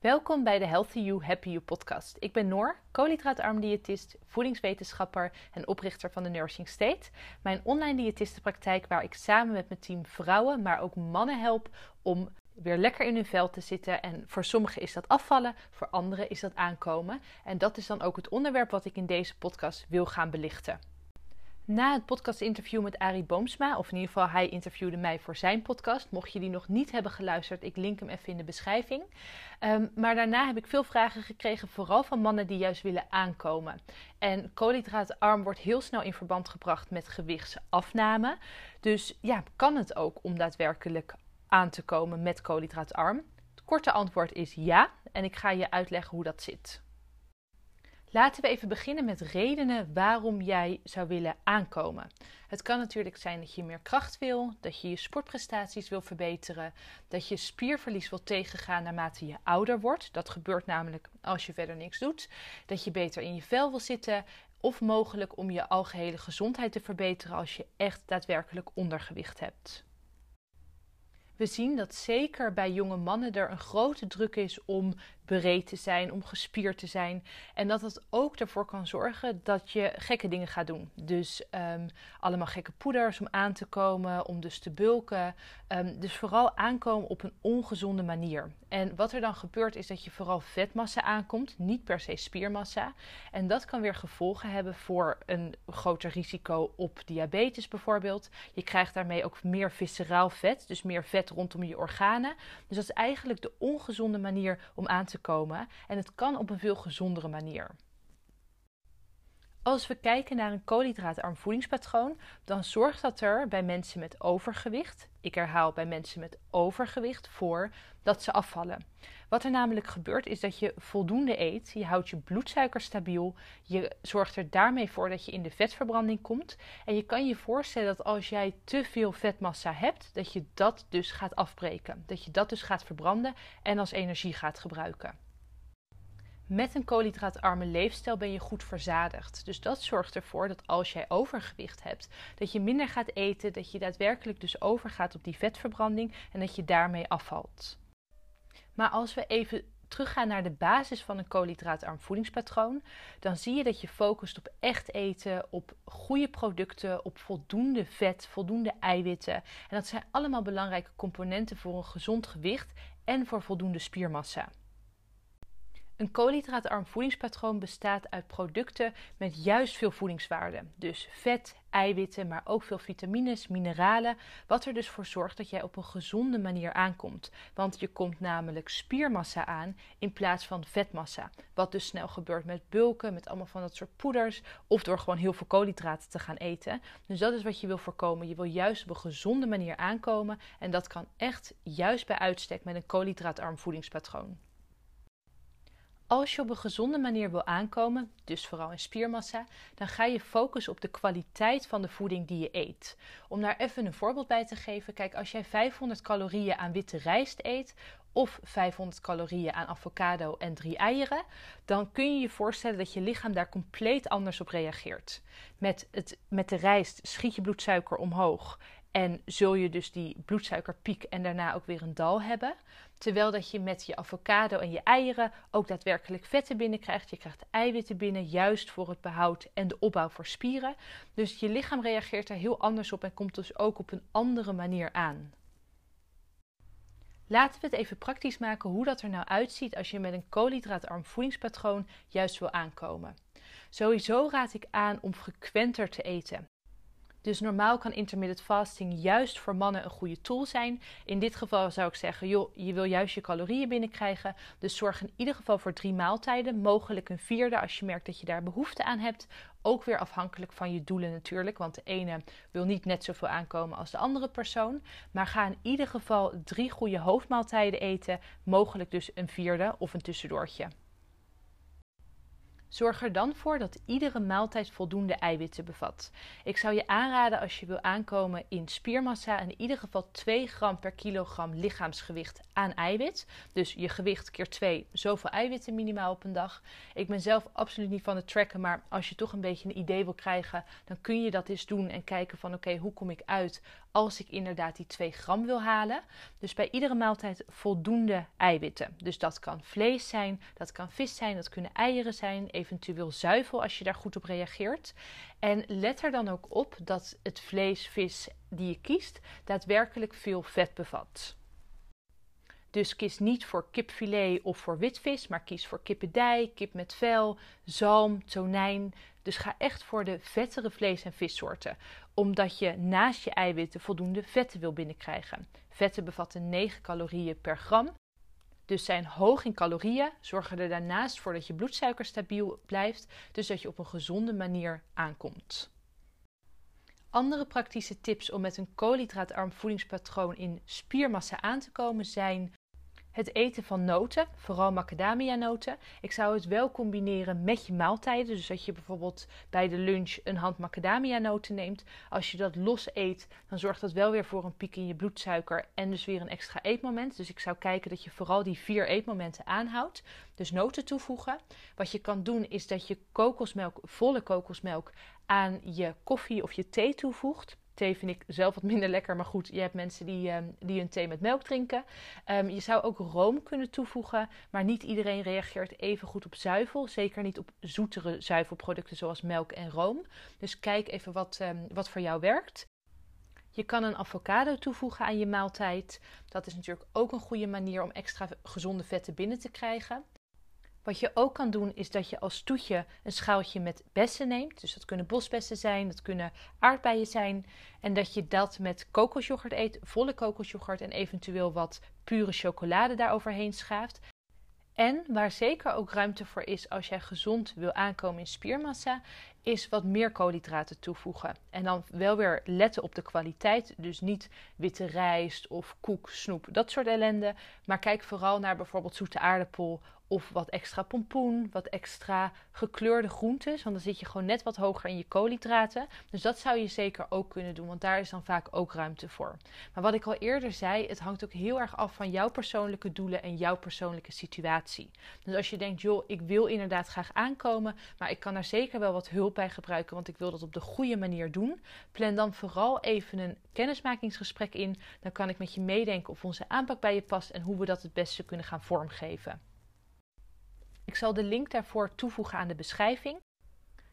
Welkom bij de Healthy You, Happy You podcast. Ik ben Noor, koolhydraatarm diëtist, voedingswetenschapper en oprichter van de Nourishing State. Mijn online diëtistenpraktijk waar ik samen met mijn team vrouwen, maar ook mannen help om weer lekker in hun vel te zitten. En voor sommigen is dat afvallen, voor anderen is dat aankomen. En dat is dan ook het onderwerp wat ik in deze podcast wil gaan belichten. Na het podcastinterview met Arie Boomsma, of in ieder geval hij interviewde mij voor zijn podcast. Mocht je die nog niet hebben geluisterd, ik link hem even in de beschrijving. Ehm, maar daarna heb ik veel vragen gekregen, vooral van mannen die juist willen aankomen. En koolhydraatarm wordt heel snel in verband gebracht met gewichtsafname. Dus ja, kan het ook om daadwerkelijk aan te komen met koolhydraatarm? Het korte antwoord is ja, en ik ga je uitleggen hoe dat zit. Laten we even beginnen met redenen waarom jij zou willen aankomen. Het kan natuurlijk zijn dat je meer kracht wil, dat je je sportprestaties wil verbeteren, dat je spierverlies wil tegengaan naarmate je ouder wordt. Dat gebeurt namelijk als je verder niks doet. Dat je beter in je vel wil zitten of mogelijk om je algehele gezondheid te verbeteren als je echt daadwerkelijk ondergewicht hebt. We zien dat zeker bij jonge mannen er een grote druk is om bereid te zijn, om gespierd te zijn. En dat dat ook ervoor kan zorgen dat je gekke dingen gaat doen. Dus um, allemaal gekke poeders om aan te komen, om dus te bulken. Um, dus vooral aankomen op een ongezonde manier. En wat er dan gebeurt is dat je vooral vetmassa aankomt, niet per se spiermassa. En dat kan weer gevolgen hebben voor een groter risico op diabetes bijvoorbeeld. Je krijgt daarmee ook meer visceraal vet, dus meer vet rondom je organen. Dus dat is eigenlijk de ongezonde manier om aan te komen en het kan op een veel gezondere manier. Als we kijken naar een koolhydraatarm voedingspatroon, dan zorgt dat er bij mensen met overgewicht, ik herhaal bij mensen met overgewicht, voor dat ze afvallen. Wat er namelijk gebeurt is dat je voldoende eet, je houdt je bloedsuiker stabiel, je zorgt er daarmee voor dat je in de vetverbranding komt. En je kan je voorstellen dat als jij te veel vetmassa hebt, dat je dat dus gaat afbreken. Dat je dat dus gaat verbranden en als energie gaat gebruiken. Met een koolhydraatarme leefstijl ben je goed verzadigd. Dus dat zorgt ervoor dat als jij overgewicht hebt, dat je minder gaat eten, dat je daadwerkelijk dus overgaat op die vetverbranding en dat je daarmee afvalt. Maar als we even teruggaan naar de basis van een koolhydraatarm voedingspatroon, dan zie je dat je focust op echt eten, op goede producten, op voldoende vet, voldoende eiwitten. En dat zijn allemaal belangrijke componenten voor een gezond gewicht en voor voldoende spiermassa. Een koolhydraatarm voedingspatroon bestaat uit producten met juist veel voedingswaarde. Dus vet, eiwitten, maar ook veel vitamines, mineralen. Wat er dus voor zorgt dat jij op een gezonde manier aankomt. Want je komt namelijk spiermassa aan in plaats van vetmassa. Wat dus snel gebeurt met bulken, met allemaal van dat soort poeders. Of door gewoon heel veel koolhydraten te gaan eten. Dus dat is wat je wil voorkomen. Je wil juist op een gezonde manier aankomen. En dat kan echt juist bij uitstek met een koolhydraatarm voedingspatroon. Als je op een gezonde manier wil aankomen, dus vooral in spiermassa, dan ga je focussen op de kwaliteit van de voeding die je eet. Om daar even een voorbeeld bij te geven, kijk, als jij 500 calorieën aan witte rijst eet of 500 calorieën aan avocado en drie eieren, dan kun je je voorstellen dat je lichaam daar compleet anders op reageert. Met, het, met de rijst schiet je bloedsuiker omhoog en zul je dus die bloedsuikerpiek en daarna ook weer een dal hebben. Terwijl dat je met je avocado en je eieren ook daadwerkelijk vetten binnenkrijgt. Je krijgt eiwitten binnen, juist voor het behoud en de opbouw voor spieren. Dus je lichaam reageert er heel anders op en komt dus ook op een andere manier aan. Laten we het even praktisch maken hoe dat er nou uitziet als je met een koolhydraatarm voedingspatroon juist wil aankomen. Sowieso raad ik aan om frequenter te eten. Dus normaal kan intermittent fasting juist voor mannen een goede tool zijn. In dit geval zou ik zeggen, joh, je wil juist je calorieën binnenkrijgen. Dus zorg in ieder geval voor drie maaltijden. Mogelijk een vierde als je merkt dat je daar behoefte aan hebt. Ook weer afhankelijk van je doelen natuurlijk. Want de ene wil niet net zoveel aankomen als de andere persoon. Maar ga in ieder geval drie goede hoofdmaaltijden eten. Mogelijk dus een vierde of een tussendoortje. Zorg er dan voor dat iedere maaltijd voldoende eiwitten bevat. Ik zou je aanraden als je wil aankomen in spiermassa in ieder geval 2 gram per kilogram lichaamsgewicht aan eiwit. Dus je gewicht keer 2, zoveel eiwitten minimaal op een dag. Ik ben zelf absoluut niet van het tracken, maar als je toch een beetje een idee wil krijgen, dan kun je dat eens doen en kijken van oké, hoe kom ik uit als ik inderdaad die 2 gram wil halen. Dus bij iedere maaltijd voldoende eiwitten. Dus dat kan vlees zijn, dat kan vis zijn, dat kunnen eieren zijn, eventueel zuivel als je daar goed op reageert. En let er dan ook op dat het vlees, vis die je kiest daadwerkelijk veel vet bevat. Dus kies niet voor kipfilet of voor witvis, maar kies voor kippendij, kip met vel, zalm, tonijn. Dus ga echt voor de vettere vlees- en vissoorten, omdat je naast je eiwitten voldoende vetten wil binnenkrijgen. Vetten bevatten 9 calorieën per gram, dus zijn hoog in calorieën, zorgen er daarnaast voor dat je bloedsuiker stabiel blijft, dus dat je op een gezonde manier aankomt. Andere praktische tips om met een koolhydraatarm voedingspatroon in spiermassa aan te komen zijn het eten van noten, vooral macadamia-noten. Ik zou het wel combineren met je maaltijden. Dus dat je bijvoorbeeld bij de lunch een hand macadamia-noten neemt. Als je dat los eet, dan zorgt dat wel weer voor een piek in je bloedsuiker en dus weer een extra eetmoment. Dus ik zou kijken dat je vooral die vier eetmomenten aanhoudt. Dus noten toevoegen. Wat je kan doen is dat je kokosmelk, volle kokosmelk, aan je koffie of je thee toevoegt. Thee vind ik zelf wat minder lekker, maar goed, je hebt mensen die, um, die een thee met melk drinken. Um, je zou ook room kunnen toevoegen, maar niet iedereen reageert even goed op zuivel. Zeker niet op zoetere zuivelproducten zoals melk en room. Dus kijk even wat, um, wat voor jou werkt. Je kan een avocado toevoegen aan je maaltijd. Dat is natuurlijk ook een goede manier om extra gezonde vetten binnen te krijgen. Wat je ook kan doen is dat je als toetje een schaaltje met bessen neemt. Dus dat kunnen bosbessen zijn, dat kunnen aardbeien zijn. En dat je dat met kokosjoghurt eet, volle kokosjoghurt en eventueel wat pure chocolade daaroverheen schaaft. En waar zeker ook ruimte voor is als jij gezond wil aankomen in spiermassa, is wat meer koolhydraten toevoegen. En dan wel weer letten op de kwaliteit. Dus niet witte rijst of koek, snoep, dat soort ellende. Maar kijk vooral naar bijvoorbeeld zoete aardappel of wat extra pompoen, wat extra gekleurde groentes. Want dan zit je gewoon net wat hoger in je koolhydraten. Dus dat zou je zeker ook kunnen doen, want daar is dan vaak ook ruimte voor. Maar wat ik al eerder zei, het hangt ook heel erg af van jouw persoonlijke doelen en jouw persoonlijke situatie. Dus als je denkt, joh, ik wil inderdaad graag aankomen, maar ik kan daar zeker wel wat hulp bij gebruiken, want ik wil dat op de goede manier doen. Plan dan vooral even een kennismakingsgesprek in. Dan kan ik met je meedenken of onze aanpak bij je past en hoe we dat het beste kunnen gaan vormgeven. Ik zal de link daarvoor toevoegen aan de beschrijving.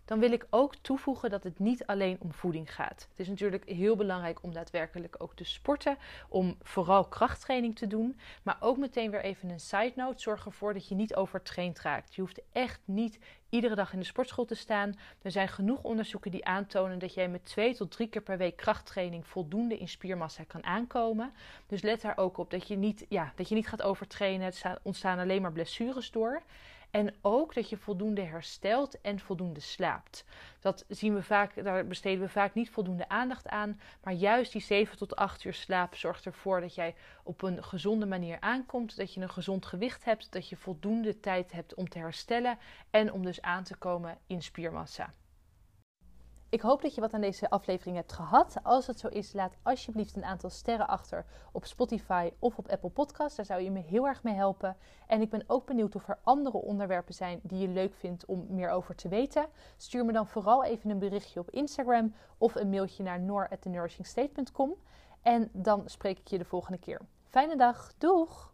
Dan wil ik ook toevoegen dat het niet alleen om voeding gaat. Het is natuurlijk heel belangrijk om daadwerkelijk ook te sporten, om vooral krachttraining te doen. Maar ook meteen weer even een side note: zorg ervoor dat je niet overtraind raakt. Je hoeft echt niet iedere dag in de sportschool te staan. Er zijn genoeg onderzoeken die aantonen dat jij met twee tot drie keer per week krachttraining voldoende in spiermassa kan aankomen. Dus let daar ook op dat je niet, ja, dat je niet gaat overtrainen. Er ontstaan alleen maar blessures door. En ook dat je voldoende herstelt en voldoende slaapt. Dat zien we vaak, daar besteden we vaak niet voldoende aandacht aan. Maar juist die 7 tot 8 uur slaap zorgt ervoor dat jij op een gezonde manier aankomt. Dat je een gezond gewicht hebt. Dat je voldoende tijd hebt om te herstellen. En om dus aan te komen in spiermassa. Ik hoop dat je wat aan deze aflevering hebt gehad. Als dat zo is, laat alsjeblieft een aantal sterren achter op Spotify of op Apple Podcasts. Daar zou je me heel erg mee helpen. En ik ben ook benieuwd of er andere onderwerpen zijn die je leuk vindt om meer over te weten. Stuur me dan vooral even een berichtje op Instagram of een mailtje naar noor@thenourishingstate.com. En dan spreek ik je de volgende keer. Fijne dag. Doeg!